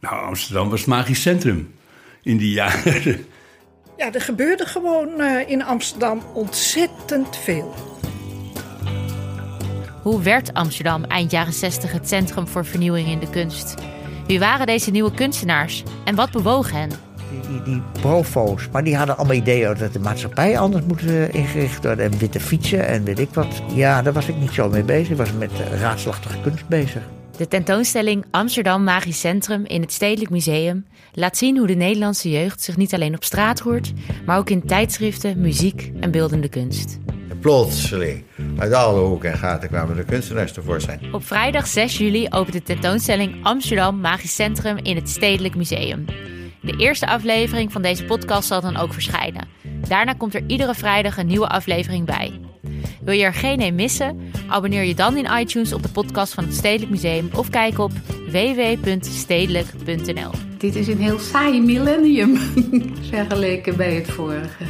Nou, Amsterdam was het magisch centrum in die jaren. Ja, er gebeurde gewoon uh, in Amsterdam ontzettend veel. Hoe werd Amsterdam eind jaren 60 het centrum voor vernieuwing in de kunst? Wie waren deze nieuwe kunstenaars en wat bewoog hen? Die, die, profo's, maar die hadden allemaal ideeën dat de maatschappij anders moet uh, ingericht worden. En witte fietsen en weet ik wat. Ja, daar was ik niet zo mee bezig. Ik was met uh, raadslachtige kunst bezig. De tentoonstelling Amsterdam Magisch Centrum in het Stedelijk Museum laat zien hoe de Nederlandse jeugd zich niet alleen op straat hoort, maar ook in tijdschriften, muziek en beeldende kunst. Plotseling, uit alle hoeken en gaten kwamen de kunstenaars tevoorschijn. Op vrijdag 6 juli opent de tentoonstelling Amsterdam Magisch Centrum in het Stedelijk Museum. De eerste aflevering van deze podcast zal dan ook verschijnen. Daarna komt er iedere vrijdag een nieuwe aflevering bij. Wil je er geen een missen? Abonneer je dan in iTunes op de podcast van het Stedelijk Museum of kijk op www.stedelijk.nl. Dit is een heel saai millennium vergeleken bij het vorige.